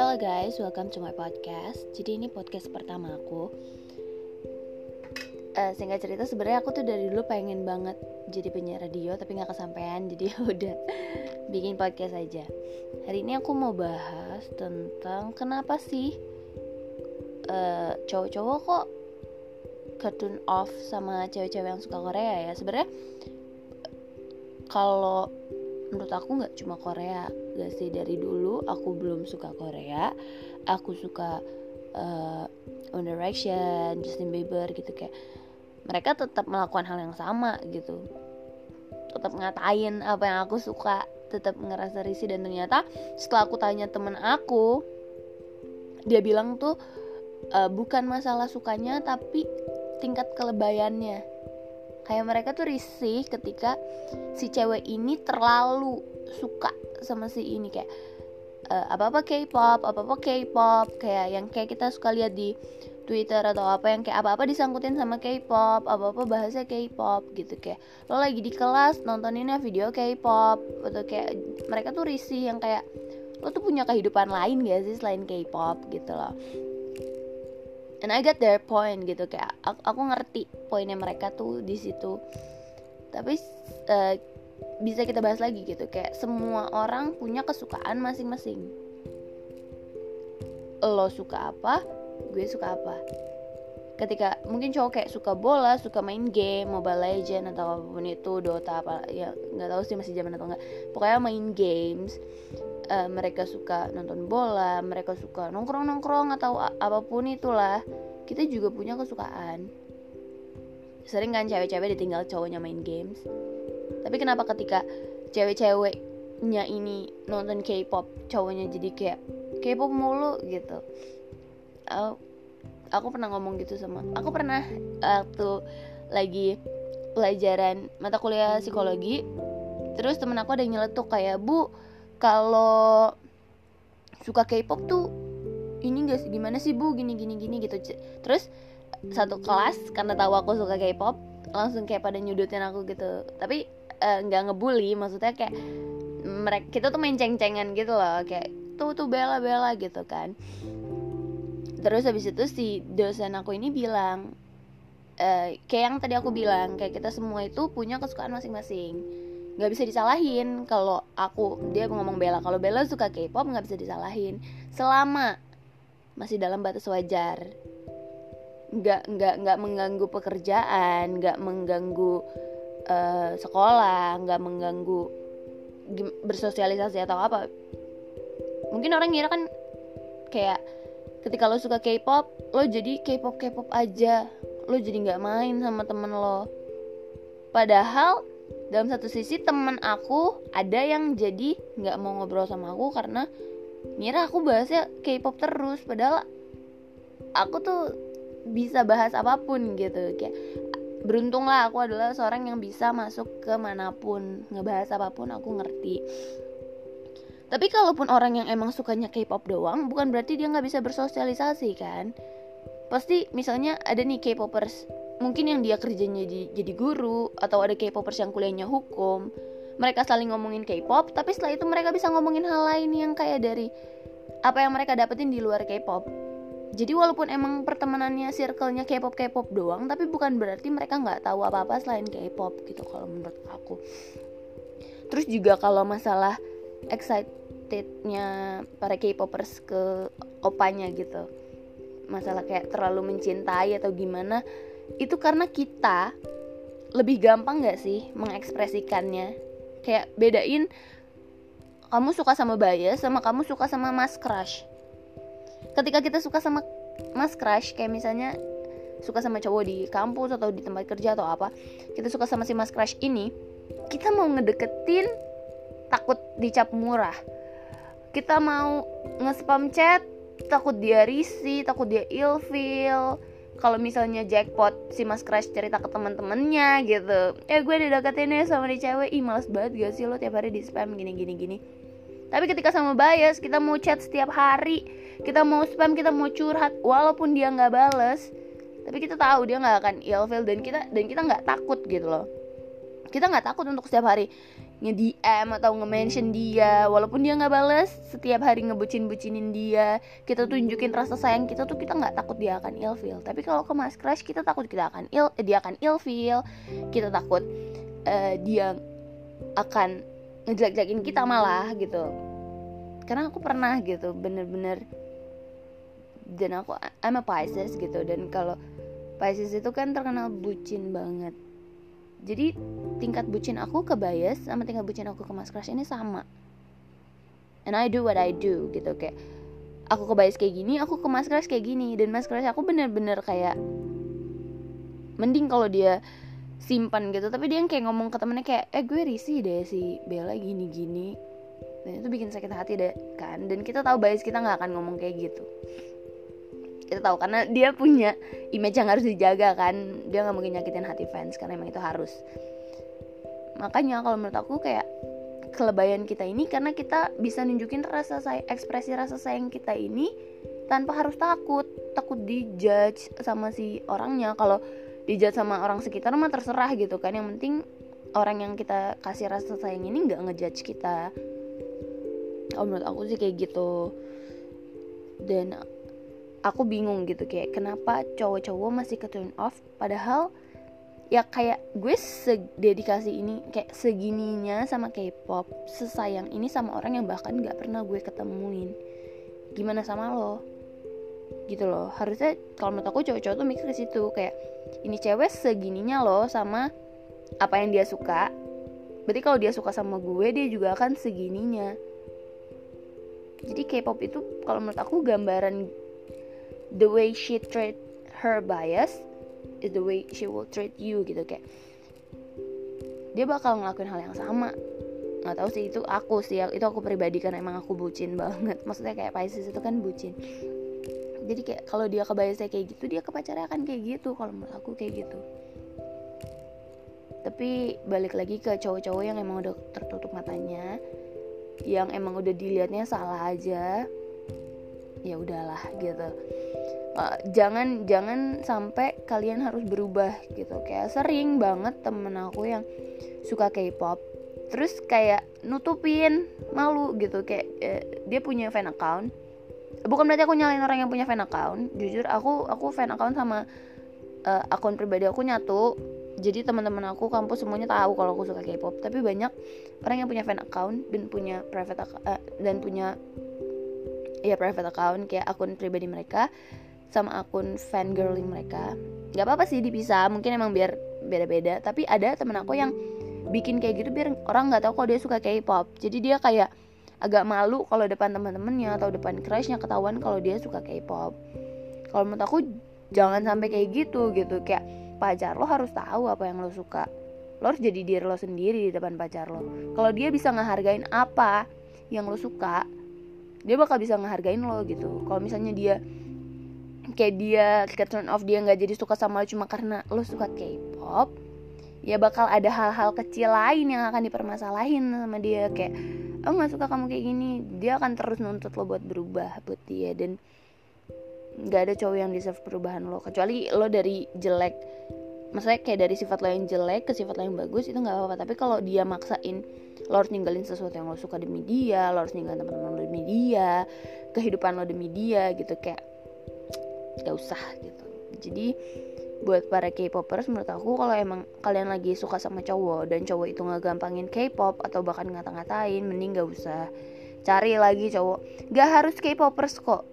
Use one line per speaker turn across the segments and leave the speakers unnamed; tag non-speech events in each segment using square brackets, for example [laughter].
Hello guys, welcome to my podcast. Jadi ini podcast pertama aku. Uh, singkat cerita sebenarnya aku tuh dari dulu pengen banget jadi penyiar radio tapi nggak kesampaian jadi [laughs] udah bikin podcast aja. Hari ini aku mau bahas tentang kenapa sih uh, cowok-cowok kok cartoon off sama cewek-cewek yang suka Korea ya. Sebenarnya kalau menurut aku nggak cuma Korea gak sih. Dari dulu aku belum suka Korea. Aku suka uh, One Direction Justin Bieber gitu. Kayak mereka tetap melakukan hal yang sama gitu. Tetap ngatain apa yang aku suka tetap ngerasa risih. Dan ternyata setelah aku tanya temen aku dia bilang tuh uh, bukan masalah sukanya tapi tingkat kelebayannya kayak mereka tuh risih ketika si cewek ini terlalu suka sama si ini kayak uh, apa-apa K-pop, apa-apa K-pop kayak yang kayak kita suka lihat di Twitter atau apa yang kayak apa-apa disangkutin sama K-pop, apa-apa bahasa K-pop gitu kayak lo lagi di kelas nontoninnya video K-pop atau kayak mereka tuh risih yang kayak lo tuh punya kehidupan lain gak sih selain K-pop? gitu loh and I get their point gitu kayak aku, aku ngerti poinnya mereka tuh di situ. Tapi uh, bisa kita bahas lagi gitu kayak semua orang punya kesukaan masing-masing. Lo suka apa gue suka apa. Ketika mungkin cowok kayak suka bola suka main game mobile legend atau apa pun itu dota apa ya nggak tahu sih masih zaman atau enggak pokoknya main games uh, mereka suka nonton bola, mereka suka nongkrong-nongkrong atau apa pun itulah, kita juga punya kesukaan. Sering kan cewek-cewek ditinggal cowoknya main games. Tapi kenapa ketika cewek-ceweknya ini nonton K-pop, cowoknya jadi kayak K-pop mulu gitu. Aku, aku pernah ngomong gitu sama, aku pernah waktu lagi pelajaran mata kuliah psikologi, terus temen aku ada yang nyeletuk kayak bu kalau suka K-pop tuh ini gak gimana sih bu? Gini gini gini gitu. Terus satu kelas karena tahu aku suka K-pop langsung kayak pada nyudutin aku gitu. Tapi eh, nggak uh, ngebully maksudnya kayak mereka kita tuh main ceng-cengan gitu loh. Kayak tuh tuh bela bela gitu kan. Terus habis itu si dosen aku ini bilang uh, kayak yang tadi aku bilang kayak kita semua itu punya kesukaan masing-masing nggak bisa disalahin. Kalau aku dia ngomong Bella. Kalau Bella suka K-pop nggak bisa disalahin. Selama masih dalam batas wajar. Nggak nggak nggak mengganggu pekerjaan nggak mengganggu uh, sekolah nggak mengganggu bersosialisasi atau apa. Mungkin orang ngira kan kayak ketika lo suka K-pop lo jadi K-pop K-pop aja. Lo jadi nggak main sama temen lo. Padahal dalam satu sisi temen aku ada yang jadi nggak mau ngobrol sama aku karena ngira aku bahasnya K-pop terus. Padahal aku tuh bisa bahas apa pun gitu. Kayak beruntung lah aku adalah seorang yang bisa masuk ke mana pun. Ngebahas apa pun aku ngerti. Tapi kalaupun orang yang emang sukanya K-pop doang bukan berarti dia nggak bisa bersosialisasi kan? Pasti misalnya ada nih K-popers mungkin yang dia kerjanya jadi, jadi guru atau ada K-popers yang kuliahnya hukum mereka saling ngomongin K-pop tapi setelah itu mereka bisa ngomongin hal lain yang kayak dari apa yang mereka dapetin di luar K-pop. Jadi walaupun emang pertemanannya circle-nya K-pop K-pop doang tapi bukan berarti mereka nggak tahu apa-apa selain K-pop gitu kalau menurut aku. Terus juga kalau masalah excitednya para K-popers ke opanya gitu masalah kayak terlalu mencintai atau gimana itu karena kita lebih gampang gak sih mengekspresikannya? Kayak bedain kamu suka sama bias sama kamu suka sama mas crush. Ketika kita suka sama mas crush kayak misalnya suka sama cowok di kampus atau di tempat kerja atau apa kita suka sama si mas crush ini kita mau ngedeketin takut dicap murah. Kita mau nge-spam chat takut dia risih takut dia ilfeel kalau misalnya jackpot si mas crush cerita ke teman-temannya gitu ya gue dideketin ya sama di cewek. Ih males banget gak sih lo tiap hari di spam gini. Gini gini tapi ketika sama bias kita mau chat setiap hari kita mau spam kita mau curhat walaupun dia nggak bales tapi kita tahu dia nggak akan ilfeel dan kita dan kita nggak takut gitu loh. Kita nggak takut untuk setiap hari nge-DM atau nge-mention dia. Walaupun dia nggak bales setiap hari ngebucin-bucinin dia. Kita tunjukin rasa sayang kita tuh kita nggak takut dia akan ilfeel. Tapi kalau ke mas crush kita takut kita akan il eh, dia akan ilfeel. Kita takut uh, dia akan ngejelek-jelekin kita malah gitu. Karena aku pernah gitu bener-bener dan aku I'm a Pisces gitu. Dan kalau Pisces itu kan terkenal bucin banget jadi tingkat bucin aku ke bias sama tingkat bucin aku ke mas crush ini sama. And I do what I do gitu. Kayak aku ke bias kayak gini aku ke mas crush kayak gini. Dan mas crush aku bener-bener kayak mending kalau dia simpan gitu. Tapi dia yang kayak ngomong ke temennya kayak eh gue risih deh si Bella gini-gini. Dan itu bikin sakit hati deh kan? Dan kita tahu bias kita nggak akan ngomong kayak gitu kita tahu karena dia punya image yang harus dijaga kan. Dia nggak mungkin nyakitin hati fans karena emang itu harus. Makanya kalau menurut aku kayak kelebayan kita ini karena kita bisa nunjukin rasa say ekspresi rasa sayang kita ini tanpa harus takut. Takut dijudge sama si orangnya. Kalau dijudge sama orang sekitar mah terserah gitu kan. Yang penting orang yang kita kasih rasa sayang ini nggak ngejudge kita. Oh menurut aku sih kayak gitu. Dan aku bingung gitu kayak kenapa cowok-cowok masih ke turn off padahal ya kayak gue sededikasi ini kayak segininya sama K-pop sesayang ini sama orang yang bahkan nggak pernah gue ketemuin. Gimana sama lo? Gitu loh. Harusnya kalau menurut aku cowok-cowok tuh mikir ke situ kayak ini cewek segininya loh sama apa yang dia suka berarti kalau dia suka sama gue dia juga akan segininya. Jadi K-pop itu kalau menurut aku gambaran the way she treat her bias is the way she will treat you gitu kayak dia bakal ngelakuin hal yang sama. Nggak tahu sih itu aku sih itu aku pribadi kan emang aku bucin banget. [laughs] Maksudnya kayak Pisces itu kan bucin. Jadi kayak kalau dia ke biasnya kayak gitu dia ke pacarnya akan kayak gitu kalau menurut aku kayak gitu. Tapi balik lagi ke cowok-cowok yang emang udah tertutup matanya yang emang udah dilihatnya salah aja ya udahlah gitu uh, jangan jangan sampai kalian harus berubah gitu. Kayak sering banget temen aku yang suka K-pop terus kayak nutupin malu gitu. Kayak uh, dia punya fan account. Bukan berarti aku nyalain orang yang punya fan account. Jujur aku aku fan account sama uh, akun pribadi aku nyatu. Jadi teman-teman aku kampus semuanya tahu kalau aku suka K-pop. Tapi banyak orang yang punya fan account dan punya private uh, dan punya ya private account kayak akun pribadi mereka sama akun fangirling mereka. Nggak apa-apa sih dipisah mungkin emang biar beda-beda. Tapi ada temen aku yang bikin kayak gitu biar orang nggak tahu kalau dia suka K-pop. Jadi dia kayak agak malu kalau depan teman-temannya atau depan crushnya ketahuan kalau dia suka K-pop. Kalau menurut aku jangan sampai kayak gitu gitu. Kayak pacar lo harus tahu apa yang lo suka. Lo harus jadi diri lo sendiri di depan pacar lo. Kalau dia bisa ngehargain apa yang lo suka dia bakal bisa ngehargain lo gitu. Kalau misalnya dia kayak dia ke turn off dia nggak jadi suka sama lo cuma karena lo suka K-pop ya bakal ada hal-hal kecil lain yang akan dipermasalahin sama dia. Kayak oh nggak suka kamu kayak gini. Dia akan terus nuntut lo buat berubah buat dia dan nggak ada cowok yang deserve perubahan lo. Kecuali lo dari jelek maksudnya kayak dari sifat lo yang jelek ke sifat lo yang bagus itu nggak apa-apa. Tapi kalau dia maksain lo harus ninggalin sesuatu yang lo suka demi dia lo harus ninggalin teman-teman lo demi dia kehidupan lo demi dia gitu. Kayak gak usah gitu. Jadi buat para K-popers menurut aku kalau emang kalian lagi suka sama cowok dan cowok itu nggak gampangin K-pop atau bahkan ngata-ngatain mending gak usah cari lagi cowok. Gak harus K-popers kok.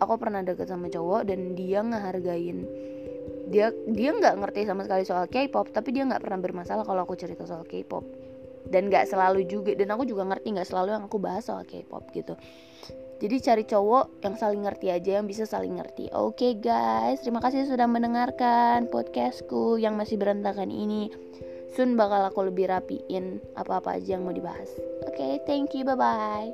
Aku pernah deket sama cowok dan dia ngehargain. Dia dia nggak ngerti sama sekali soal K-pop tapi dia nggak pernah bermasalah kalau aku cerita soal K-pop dan nggak selalu juga dan aku juga ngerti nggak selalu yang aku bahas soal K-pop gitu. Jadi cari cowok yang saling ngerti aja yang bisa saling ngerti. Oke okay, guys terima kasih sudah mendengarkan podcastku yang masih berantakan ini. Soon bakal aku lebih rapiin apa-apa aja yang mau dibahas. Oke okay, thank you bye bye